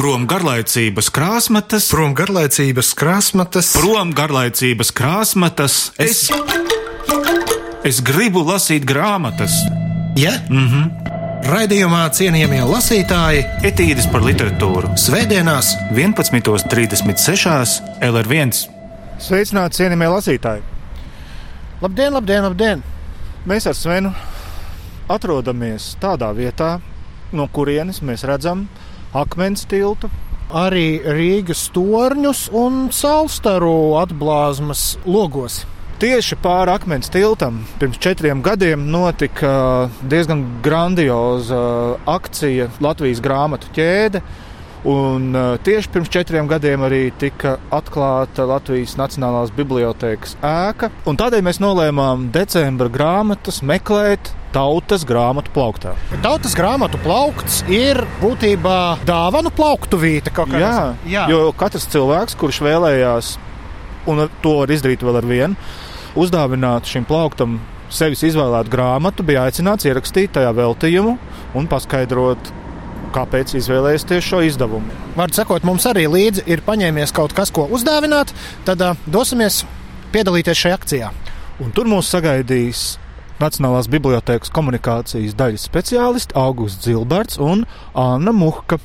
Prom garlaicības krāsmatas, Prom garlaicības krāsmatas, prom garlaicības krāsmatas. Es, es gribu lasīt grāmatas, ja? Mm -hmm. Raidījumā cienījamie lasītāji etīdes par literatūru. Svētdienās 11.36. LR1. Sveicināti, cienījamie lasītāji! Labdien, labdien, labdien! Mēs ar Svenu atrodamies tādā vietā, no kurienes mēs redzam akmens tiltu. Arī Rīgas torņus un salstaru atblāzmas logos. Tieši pāri akmens tiltam pirms četriem gadiem notika diezgan grandioza akcija Latvijas grāmatu ķēde. Un tieši pirms četriem gadiem arī tika atklāta Latvijas Nacionālās Bibliotēkas ēka. Tādēļ mēs nolēmām decembra grāmatas meklēt tautas grāmatu plauktā. Tautas grāmatu plaukts ir būtībā dāvanu plauktuvīte kaut kādā Jā, Jā. jo katrs cilvēks, kurš vēlējās, un to var izdarīt vēl ar vienu, uzdāvināt šim plauktam sevis izvēlētu grāmatu, bija aicināts ierakstīt tajā veltījumu un paskaidrot, kāpēc izvēlējies tieši šo izdevumu. Vārds sakot, mums arī līdzi ir paņēmies kaut kas, ko uzdāvināt, tad uh, dosimies piedalīties šajā akcijā. Un tur mūs sagaidīs Nacionālās Bibliotēkas komunikācijas daļas speciālisti Augusts Zilberts un Anna Muhka.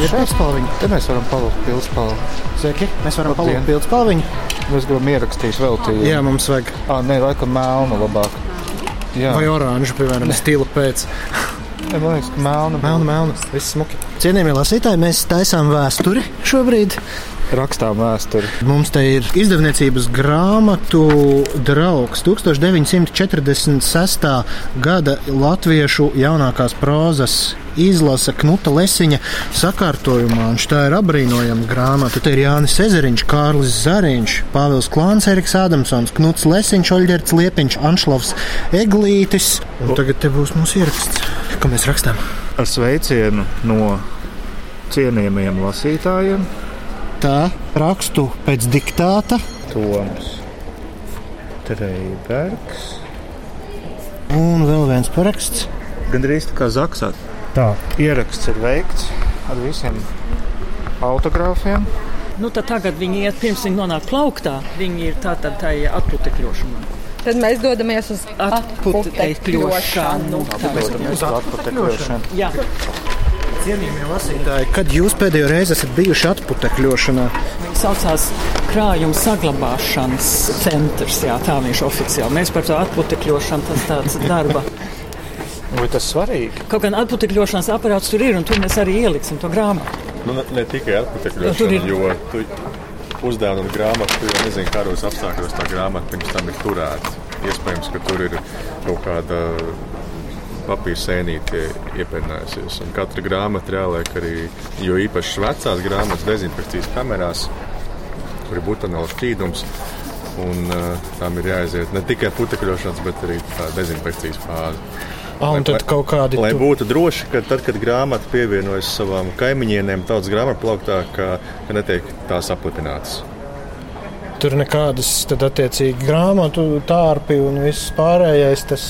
Tev ir pilspalviņa. Te mēs varam palikt pilspālu. Sveiki, mēs varam palūkt pilspalviņu. Mēs gribam ierakstīt veltījumu. Jā, mums vajag. ah, nē, laikam melnu labāk. Jā, Vai oranžu, piemēram, stila pēc. Man liekas, ka melnu. Melna, melna, viss smuki. Cienījamie lasītāji, mēs taisām vēsturi šobrīd. Rakstām vēsturi. Mums te ir izdevniecības grāmatu draugs 1946. gada latviešu jaunākās prozas izlase Knuta Lesiņa sakārtojumā. Un tā ir apbrīnojama grāmata. Te ir Jānis Ezeriņš, Kārlis Zariņš, Pāvils Klāns, Eriks Ādamsons, Knuts Lesiņš, Oļģerts Liepiņš, Anšlavs Eglītis. Un tagad te būs mūsu ieraksts, ko mēs rakstām. Ar sveicienu no cienījamiem lasītājiem. Tā rakstu pēc diktāta. Toms Treibergs. Un vēl viens paraksts. Gan arī tā kā Zaksā. Tā. Ieraksts ir veikts ar visiem autogrāfiem. Nu, tad tagad viņi iet, pirms viņi nonāk plauktā, viņi ir tātad tajā atputekļošanā. Tad mēs dodamies uz Atputekļošanu. Uz atputekļošanu. Cienījamie lasītāji, kad jūs pēdējo reizi esat bijuši atputekļošanā? viņi saucās krājuma saglabāšanas centrs, jā, tā viņš oficiāli. Mēs par to atputekļošanu, tas tāds darba. Vai tas svarīgi? Kaut gan atputekļošanas aparāts tur ir, un tur mēs arī ieliksim to grāmatu. Nu, ne, ne tikai Nu, ir- jo tu uzdevumi grāmatu, tu jau nezini, kādos apstākļos tā grāmata pirms tam ir turēta. Iespējams, ka tur ir kaut kāda papīra sēnīte iepērnējusies. Katra grāmata jāliek arī, jo īpaši vecās grāmatas dezinfekcijas kamerās, kur ir butanāls šķīdums. Un, uh, tam ir jāaiziet ne tikai putekļošanas, bet arī tā dezinfekcijas fāze. Ah, un tad kaut kādi Lai tu- būtu droši, ka tad, kad grāmata pievienojas savām kaimiņienēm, tautas grāmatā plauktā, ka, ka netiek tās aplipinātas. Tur nekādas attiecīgi grāmatu tārpi un viss pārējais. Tas,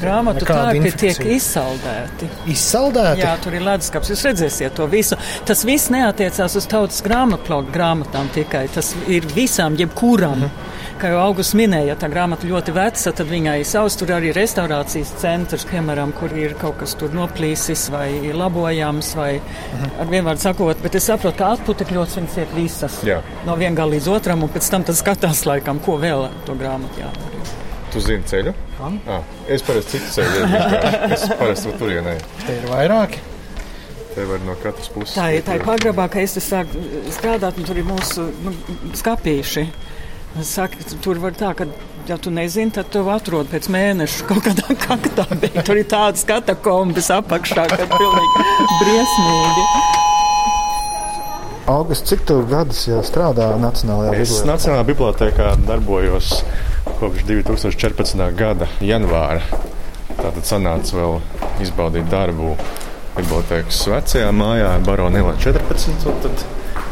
Grāmatu nekāda tārpi tiek infekcija. izsaldēti. izsaldēti. Jā, tur ir leduskapis. Jūs redzēsiet to visu. Tas viss neatiecās uz tautas grāmatplauku grāmatām tikai. Tas ir visām, jebkuram. Mhm. Kā jau Augusts minēja, ja tā grāmata ļoti veca, tad viņai savs tur arī restaurācijas centrs, piemēram, kur ir kaut kas tur noplīsis vai labojams, vai Mhm. ar vienvārdu sakot, bet es saprotu, ka atputekļots viņas iet visas. Jā. No viena gala līdz otram, un pēc tam tas skatās laikam, ko vēl ar to grāmatu jādara. Tu zini ceļu? Ah, es parasti citu ceļu iemīlu. Es parasti tur turienē. Te ir vairāki. Te var no katras puses. Tā ir tā ir pagrabā, ka es te sāku strādāt, un tur ir mūsu nu, skapīši. Saka, tur var tā, ka, ja tu nezini, tad tu atrod pēc mēneša kaut kādā kaktā, tur ir tādas katakombas apakšā, ka pilnīgi briesmīgi. Augusts, cik tu gadus jau strādā Nacionālajā Es bibliotēkā? Nacionālajā bibliotekā darbojos kopš 2014. gada janvāra. Tātad sanāca vēl izbaudīt darbu bibliotekas vecajā mājā, Baronila 14. un tad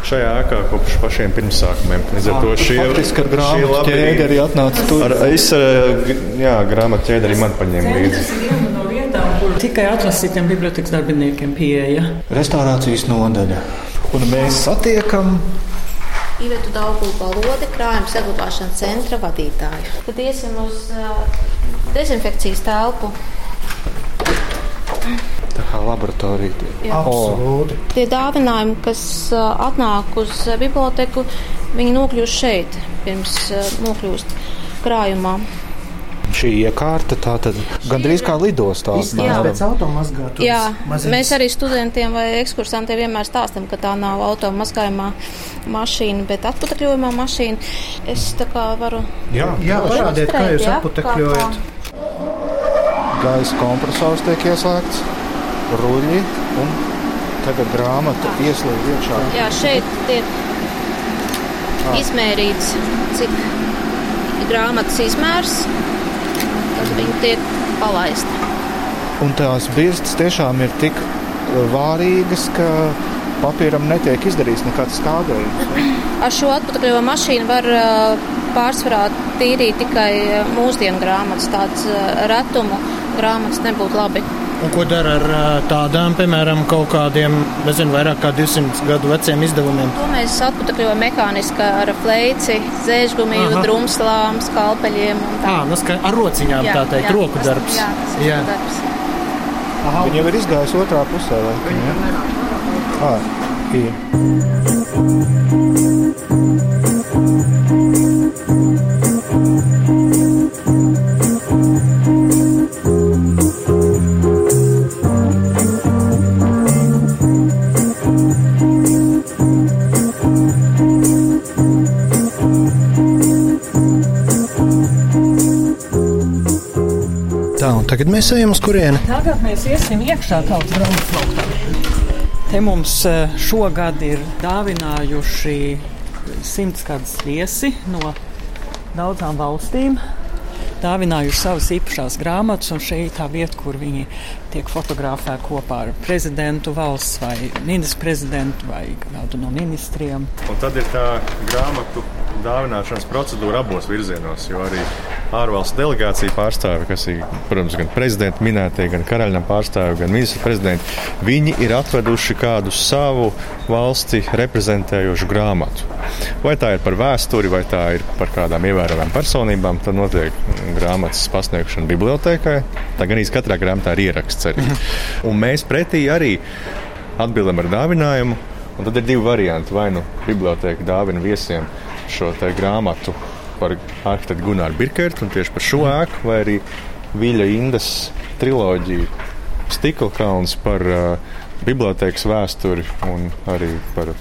Šajā ēkā kopš pašiem pirmsākumiem. Līdz ar to šie Faktiski ar grāmatu ķēdi arī atnāca tur. Ar, es ar jā, grāmatu ķēdi arī man paņēmu līdzi. Tikai atlasītiem bibliotekas darbiniekiem pieeja. Restaurācijas nodaļa. Un mēs satiekam Ivetu Daugulu balodi krājuma saglabāšanas centra vadītāju. Tad iesim uz uh, dezinfekcijas telpu. tā kā laboratorija. Jā. Absolūti. Tie dāvinājumi, kas uh, atnāk uz biblioteku, viņi nokļūst šeit, pirms uh, nokļūst krājumā. Šī iekārta tā tad gandrīz kā lidostā. Jā. Pēc automazgātājiem. Jā, mēs arī studentiem vai ekskursantiem vienmēr stāstām, ka tā nav automazgājumā mašīna, bet atputekļojumā mašīna. Es tā kā varu. Jā, Jā, parādiet, kā jūs atputekļojat. gaisa kompresors tiek ieslēgts, ruļļi un tagad grāmata ieslēdz iekšā. Jā, šeit tiek izmērīts, cik grāmatas izmērs, tad viņi tiek palaisti. Un tās birzas tiešām ir tik uh, vārīgas, ka papīram netiek izdarīts nekāds skādējums. Ar šo atpakaļojo mašīnu var uh, pārsvarā tīrīt tikai uh, mūsdienu grāmatas. Tāds uh, retumu grāmatas nebūtu labi. Un ko dara ar tādām, piemēram, kaut kādiem, nezinu, vairāk kā 200 gadu veciem izdevumiem? To mēs atpakaļojam mehāniski ar fleici, zēžgumiju, Aha. drumslām, skalpeļiem. un tā. À, nu, ska, ar rociņām Jā, tā teikt, jā, roku darbs. Jā, tas ir Jā. darbs. Viņa jau ir izgājusi otrā pusē. Laikam, ja? ah, ir. Tā, un tagad mēs ejam uz kurieni. Tagad mēs iesim iekšā draugu plauktā. Te mums eh, šogad ir dāvinājuši simts kādus viesi no daudzām valstīm. Dāvinājuši savas īpašās grāmatas, un šī ir tā vieta, kur viņi tiek fotografēti kopā ar prezidentu valsts vai ministru prezidentu vai kādu no ministriem. Un tad ir tā grāmatu dāvināšanas procedūra abos virzienos, jo arī ārvalstu delegācija pārstāvi, kas ir, protams, gan prezidenta minētie, gan karaļam pārstāvi, gan ministra prezidenti, viņi ir atveduši kādu savu valsti reprezentējošu grāmatu. Vai tā ir par vēsturi, vai tā ir par kādām ievērojamām personībām, tad notiek grāmatas pasniegšana bibliotekai. Tā gan īstenībā katrā grāmatā ir ieraksts arī. Un mēs pretī arī atbildam ar dāvinājumu. Un tad ir divi varianti. Vai nu biblioteka dāvina viesiem šo grāmatu par arhitektu Gunāru Birkertu un tieši par šo ēku, vai arī Viļa Indas triloģiju Stikla kalns par uh, bibliotekas vēsturi un arī par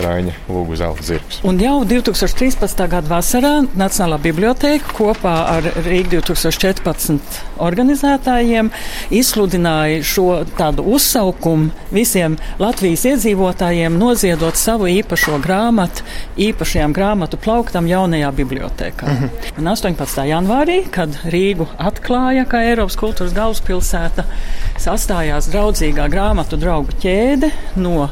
Raņa Lūgu zelta zirgs. Un jau 2013. gada vasarā Nacionālā biblioteka kopā ar Rīgas 2014 organizētājiem izsludināja šo tādu uzsaukumu visiem Latvijas iedzīvotājiem noziedot savu īpašo grāmatu, īpašajām grāmatu plauktam jaunajā bibliotekā. Mm -hmm. Un 18. janvārī, kad Rīgu atklāja kā Eiropas kultūras galvaspilsēta, sastājās draudzīgā grāmatu draugu ķēde no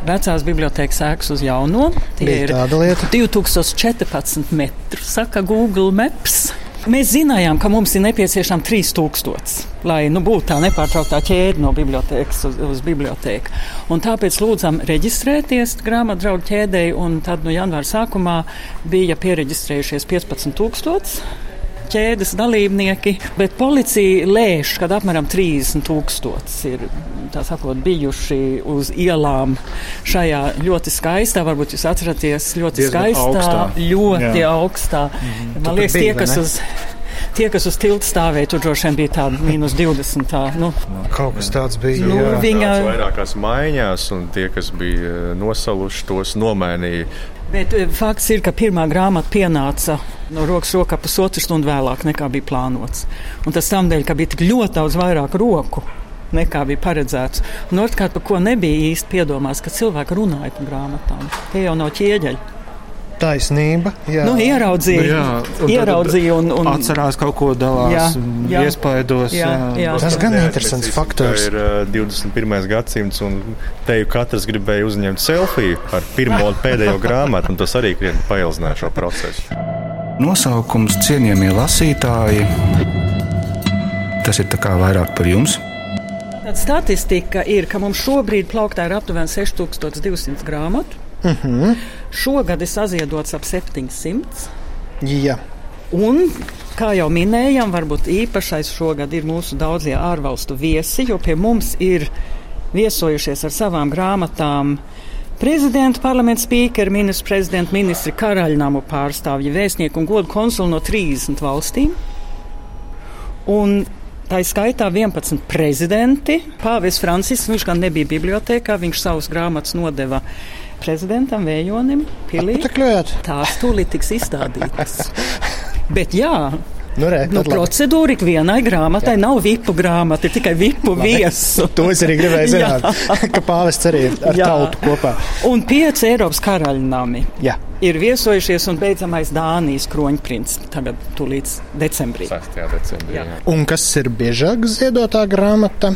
Vecās bibliotekas ēkas uz jauno. Tie Bija ir tāda lieta. 2014 metri, saka Google Maps. Mēs zinājām, ka mums ir nepieciešams 3000, lai nu, būtu tā nepārtrauktā ķēde no bibliotekas uz, uz biblioteku. Un tāpēc lūdzam reģistrēties grāmatu draugu ķēdēji, un tad no janvāra sākumā bija pieregistrējušies 15,000 ķēdes dalībnieki, bet policija lēš, ka apmēram 30 tūkstoši ir tā sakot, bijuši uz ielām šajā ļoti skaistā, varbūt jūs atceraties, ļoti Diezgan skaistā, augstā. ļoti Jā. augstā. Mm Man liekas, biji, tie, kas uz. Tie, kas uz tilta stāvēja, tur droši vien bija tāda mīnus 20. Tā, nu, Kaut kas tāds bija. Nu, jā. viņa- Tāds vairākās maiņās, un tie, kas bija eh, nosaluši, tos nomainīja. Bet eh, fakts ir, ka pirmā grāmata pienāca no rokas rokā pusotru stundu vēlāk nekā bija plānots. Un tas tādēļ, ka bija tik ļoti daudz vairāk roku. Nekā bija paredzēts. Un otrkārt, par ko nebija īsti piedomāts, ka cilvēki runāja par grāmatām. Tie jau nav ķieģeļi. Taisnība. Jā, Nu, ieraudzīju, Nu, jā, un tad ieraudzīju un, un Atcerās kaut ko dalās, Jā, jā. iespaidos. Jā, jā. Tas gan ir interesants faktors. Ir uh, 21. gadsimts, un te jau katrs gribēja uzņemt selfiju ar pirmo un pēdējo grāmatu, un tas arī krietni paildzināja šo procesu. Nosaukums cienījamie lasītāji. Tas ir vairāk par jums. Tāda statistika ir, ka mums šobrīd plauktā ir aptuveni 6200 grāmatu. Uh -huh. Šogad ir saziedots ap 700. Jā. Un, kā jau minējām, varbūt īpašais šogad ir mūsu daudzie ārvalstu viesi, jo pie mums ir viesojušies ar savām grāmatām prezidenta, parlamenta spīkeri, ministrs, prezidenta, ministri, karaļnamu pārstāvji, vēstnieki un godu konsuli no 30 valstīm. Un Tā ir skaitā 11 prezidenti. Pāvis Francisks, viņš gan nebija bibliotekā, viņš savus grāmatas nodeva prezidentam Vējonim, Pilī. Patakļojāt? Tās tūlīt tiks izstādītas. Bet jā, Nu, re, nu, procedūra ikvienai grāmatai nav vipu grāmata, ir tikai vipu viesu. To es arī gribēju Jā. zināt, ka pāvests arī ir ar Jā. tautu kopā. Un pieci Eiropas karaļnami Jā. ir viesojušies un beidzamais Dānijas kroņprints tagad tūlīt decembrī. 6. decembrī. Jā. Jā. Un kas ir biežāk ziedotā grāmata?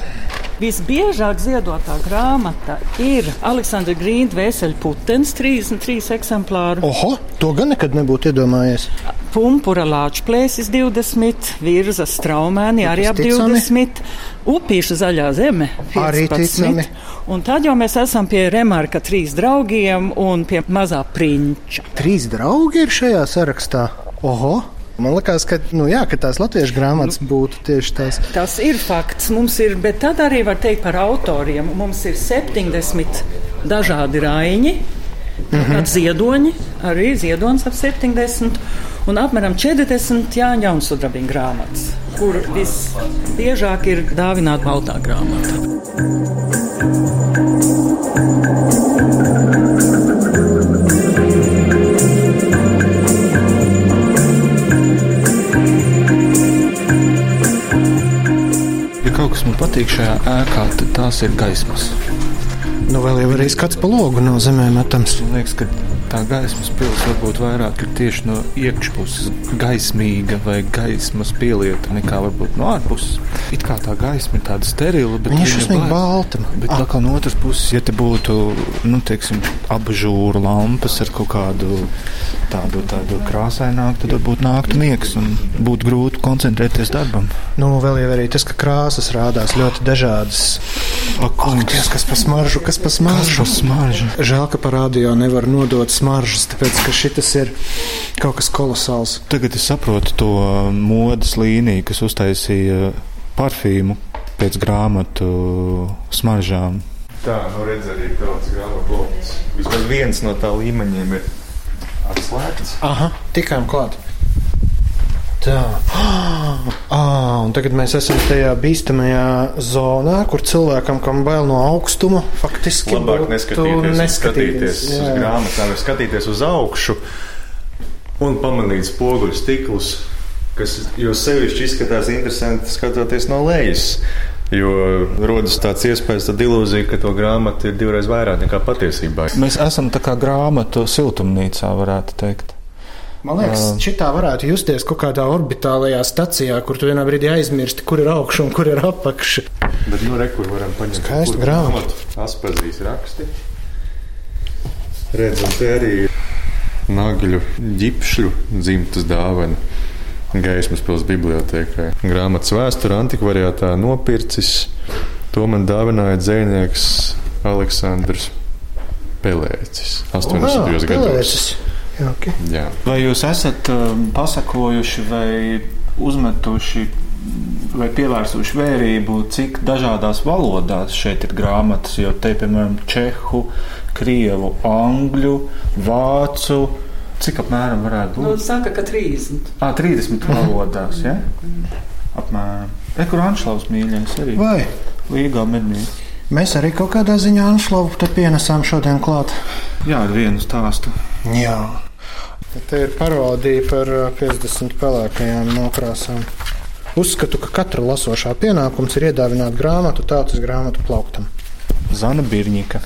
Visbiežāk ziedotā grāmata ir Aleksandra Grīna Vēseļa Putens, 33 eksemplāru. Oho, to gan nekad nebūtu iedomājies. Pumpura lāčplēsis 20, virza straumēni arī ap Tas ticami. 20, upīša zaļā zeme Arī 15. ticami. Un tad jau mēs esam pie remarka trīs draugiem un pie mazā prinča. Trīs draugi ir šajā sarakstā. Oho! Man liekas, ka, nu, jā, ka tās latviešu grāmatas būtu tieši tās. Tas ir fakts. Mums ir, bet tad arī var teikt par autoriem. Mums ir 70 dažādi raiņi, mm -hmm. ziedoņi, arī ziedonis ap 70. Un apmēram 40 Jāņa Jaunsudrabiņa grāmatas, kur visbiežāk ir dāvināta baltā grāmata. Kas man patīk šajā ēkā, tās ir gaismas. Nu, vēl jau arī skats pa logu no zemē metams. Man liekas, ka tā gaismas pils varbūt vairāk ir tieši no iekšpuses gaismīga vai gaismas pielieta nekā varbūt no ārpuses. It kā tā gaisma ir tāda sterila, bet šausmīgi bail- balta. Bet Ah. ah. no otras puses, ja te būtu nu, teiksim, abžūra lampas ar kaut kādu tādu, tādu krāsaināku, tad varbūt nāktu miegs un būtu grūti koncentrēties darbam. Nu, vēl jau arī tas, ka krāsas rādās ļoti dažādas. Ak, kas par smaržu, kas par smaržu. smarža? Žēl, ka par radio nevar nodot smaržas, tāpēc, ka šis ir kaut kas kolosāls. Tagad es saprotu to modes līniju, kas uztaisīja parfīmu pēc grāmatu smaržām. Tā, nu redz arī tāds grāmatblokks. Vismaz viens no tā līmeņiem ir atslēgts. Aha, tikām klāt. Tā, ah, un tagad mēs esam tajā bīstamajā zonā, kur cilvēkam, kam bail no augstuma, faktiski Labāk neskatīties, neskatīties uz jā. grāmatām, skatīties uz augšu un pamanīt spoguļu stiklus, kas jo sevišķi izskatās interesanti skatoties no lejas. Jo rodas tāds iespējas, tad ilūzija, ka to grāmatu ir divreiz vairāk nekā patiesībā. Mēs esam tā kā grāmatu siltumnīcā, varētu teikt. Man liekas, šitā varētu justies kaut kādā orbitālajā stacijā, kur tu vienā brīdī aizmirsti, kur ir augša un kur ir apakša. Bet, nu, re, kur varam paņemt Skaista kur grāmata. Aspazīs raksti. Redzam, te arī ir nagļu ģipšļu dzimtas dāvana. Gaismas pilsētas bibliotekai. Grāmatas vēsture antikvariātā nopircis. To man dāvināja dzinieks Aleksandrs Pelēcis. 80. gados. Jauki. Jā. Vai jūs esat um, pasakojuši vai uzmetuši vai pievērsuši vērību, cik dažādās valodās šeit ir grāmatas? Jo te, piemēram, čehu, krievu, angļu, vācu. Cik apmēram varētu Nu, būt? saka, ka 30. Ah, 30 valodās, ja? Apmēram. Ekurāņšlaus mīļais arī. Vai Līgā mednī. mēs arī kaut kādā ziņā Anšlovu te pienesām šodien klāt? Jā, ar vienu stāstu. Jā. Te ir parodija par ā, 50 pelēkajām nokrāsām. Uzskatu, ka katra lasošā pienākums ir iedāvināt grāmatu tautas grāmatu plauktam. Zana Birņika.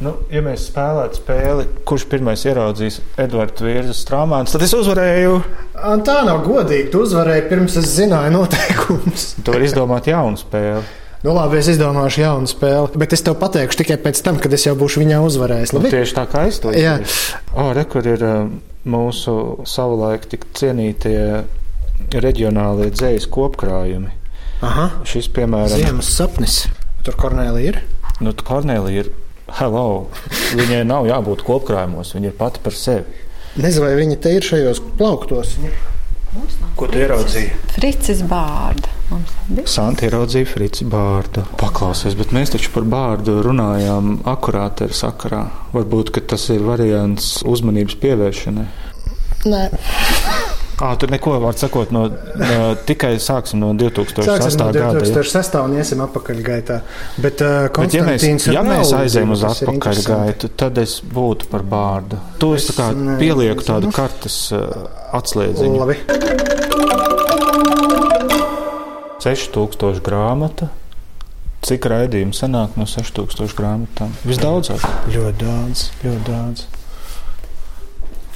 Nu, ja mēs spēlētu spēli, kurš pirmais ieraudzīs Edvards Vīrsas strāmāns, tad es uzvarēju. Tā nav godīgi. Tu uzvarēji pirms es zināju noteikumus. Tu vari izdomāt jaunu spēli. Nu, labi, es izdomāšu jaunu spēli, bet es tev pateikšu tikai pēc tam, kad es jau būšu viņā uzvarējis. Nu, Labi? tieši tā kā es to Jā. O, re, kur ir uh, mūsu savulaik tik cienītie reģionālie dzējas kopkrājumi. Aha, Šis, piemēram, ziemas sapnis. Tur Kornelija ir. nu, Kornelija ir. Hello! Viņai nav jābūt kopkrājumos, viņa ir pati par sevi. Nezinu, vai viņi te ir šajos plauktos. Ko tu ieraudzīji? Fricis Bārda. Santa ieraudzīja Frici Bārdu. Paklausies, bet mēs taču par Bārdu runājām akurāteri sakarā. Varbūt, ka tas ir variants uzmanības pievēršanai. Nē, Ā, tur neko var sakot no, no tikai sāksim no 2008. sāksim no gada. ja? 2006. un iesim atpakaļgaitā. Bet, uh, Bet, ja mēs, ja mēs aizējām uz atpakaļgaitu, tad es būtu par bārdu. To es tā kā ne- pielieku tādu kartes uh, atslēdziņu. Labi. 6000 grāmata. Cik raidījumu sanāk no 6000 grāmatām? Visdaudzāk. Ļoti daudz, ļoti daudz.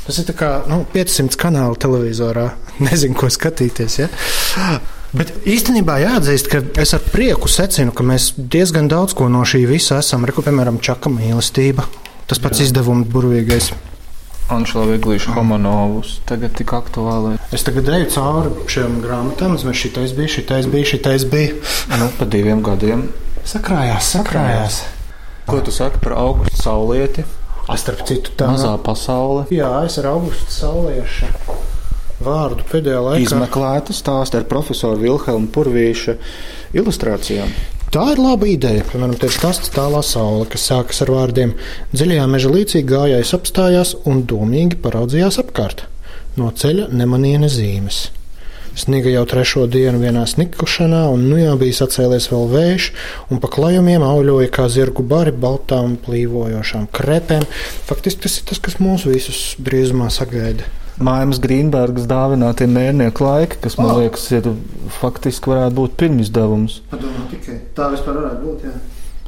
Tas ir kā nu, 500 kanāla televizorā. Nezinu, ko skatīties. Ja? Bet īstenībā jāatzīst, ka es ar prieku secinu, ka mēs diezgan daudz ko no šī visa esam. Reku, piemēram, čaka mīlestība. Tas pats izdevums burvīgais. Anšela Viglīša Homanovus tagad tik aktuāli. Es tagad eju cauri šiem grāmatām. Es šitais bija, šitais bija, šitais bija. Nu, pa diviem gadiem. Sakrājās, sakrājās. Ko tu saki par augustu saulieti? A, Starp citu, tā Mazā pasaule. Jā, es ar augustu sauliešu vārdu pēdējā laikā. Izmeklēta stāsta ar profesoru Vilhelmu Purvīša ilustrācijām. Tā ir laba ideja. Piemēram, ir stāsts tālā saule, kas sākas ar vārdiem: Dziļajā meža līcī gājējs apstājās un domīgi paraudzījās apkārt. No ceļa nemanīja nezīmes. Sniga jau trešo dienu vienā snikušanā, un nu jau bija sacēlies vēl vējš, un pa klajumiem auļoja kā zirgu bari baltām plīvojošām krepēm. Faktiski tas ir tas, kas mūs visus drīzumā sagaida. Mājas Grīnbergas dāvinātie mērnieku laiki, kas man Oh. liekas, ir faktiski varētu būt pirmizdevums. Padomā tikai tā vispār varētu būt. Jā.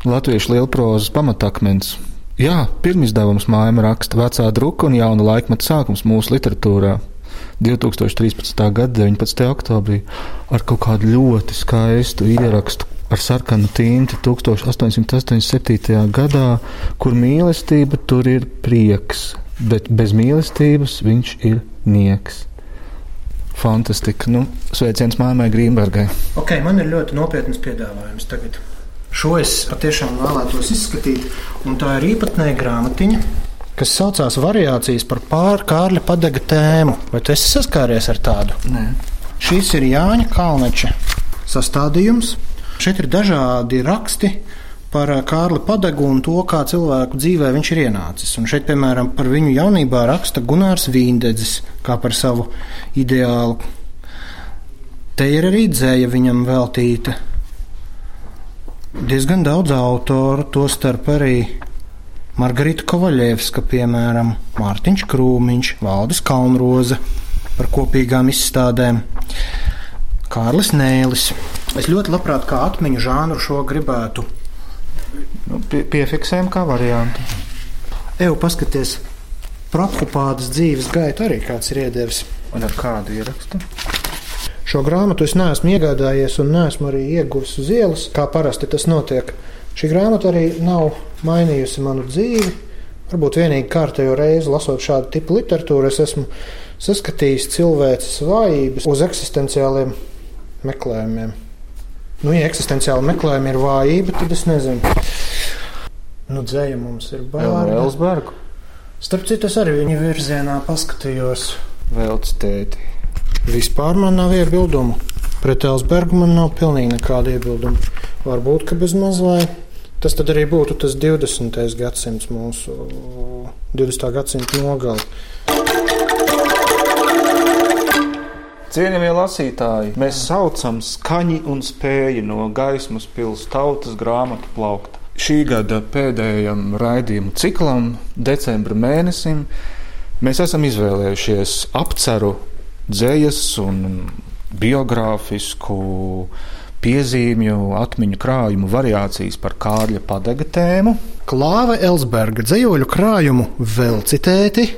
Latviešu lielprozas pamatakmens. Jā, pirmizdevums māja raksta vecā druka un jauna laikmeta sākums mūsu literatūrā. 2013. gada 19. oktobrī ar kaut kādu ļoti skaistu ierakstu ar sarkanu tinti 1887. gadā, kur mīlestība tur ir prieks, bet bez mīlestības viņš ir nieks. Fantastika. Nu, sveiciens māmai Grīmbergai. Ok, man ir ļoti nopietns piedāvājums tagad. Šo es patiešām vēlētos izskatīt, un tā ir īpatnēja grāmatiņa, kas saucās Variācijas par pārkārļa padega tēmu. Vai tu esi saskāries ar tādu? Nē. Šis ir Jāņa Kalneča sastādījums. Šeit ir dažādi raksti par ā, Kārli Padegu un to, kā cilvēku dzīvē viņš ir ienācis. Un šeit, piemēram, par viņu jaunībā raksta Gunārs Vīndedzis, kā par savu ideālu. Te ir arī dzēja viņam veltīta. Diezgan daudz autoru, tostarp arī Margarita Kovaļevska, piemēram, Mārtiņš Krūmiņš, Valdis Kalnroza par kopīgām izstādēm. Kārlis Nēlis. Es ļoti labprāt kā atmiņu žānru šo gribētu. Nu, pie, piefiksējam kā variantu. Eju paskaties, Prokopādas dzīves gaita arī kāds ir iedevis. Un ar kādu ierakstu? Šo grāmatu es neesmu iegādājies un neesmu arī ieguvis uz ielas, kā parasti tas notiek. Šī grāmata arī nav mainījusi manu dzīvi. Varbūt vienīgi kārtējo reizi lasot šādu tipu literatūru, es esmu saskatījis cilvēces vājības uz eksistenciāliem meklējumiem. Nu, ja eksistenciāli meklējumi ir vājība, tad es nezinu. Nu, dzēja mums ir bērni. Elsbergu. Starp citu, es arī viņa virzienā paskatījos. Velts tēti. Vispār man nav iebildumu. Pret Elsbergu man nav pilnīgi nekāda iebilduma. Varbūt, ka bez mazvai. Tas tad arī būtu tas 20. gadsimts mūsu 20. gadsimta nogali. Cienījamie lasītāji, mēs saucam skaņu un spēju no gaismas pilsētas tautas grāmatu plaukta. Šī gada pēdējam raidījumu ciklam, decembra mēnesim, mēs esam izvēlējušies apceru dzējas un biogrāfisku piezīmju, atmiņu krājumu variācijas par Kārļa padega tēmu. Klāva Elsberga dzējoļu krājumu vēl citēti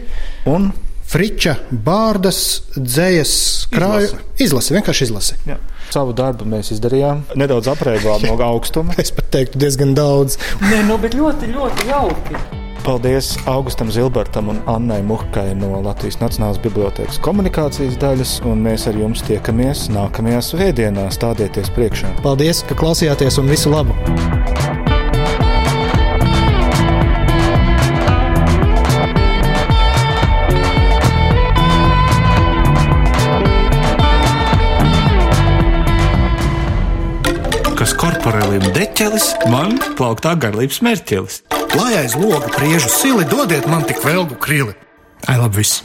Un Friča Bārdas dzējas krājumu izlasi, vienkārši izlasi. jā, savu darbu mēs izdarījām. Nedaudz apreibām no augstuma. Es pat teiktu, diezgan daudz. Nē, nu, bet ļoti, ļoti jauki. Paldies Augustam Zilbertam un Annai Muhkai no Latvijas Nacionālās Bibliotēkas komunikācijas daļas, un mēs ar jums tiekamies nākamajā svētdienā. Stādieties priekšā! Paldies, ka klausījāties un visu labu! Kas korporēlim deķelis, man plauktā garlības mērķelis. Lai aiz loga priežu sili dodiet man tik velgu krili. Ai, labi, viss.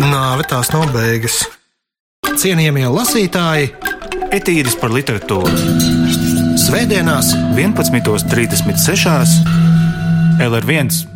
Nāve tās nav beigas. Cienījamie lasītāji, Etīris par literatūru Svētdienās 11.36. LR1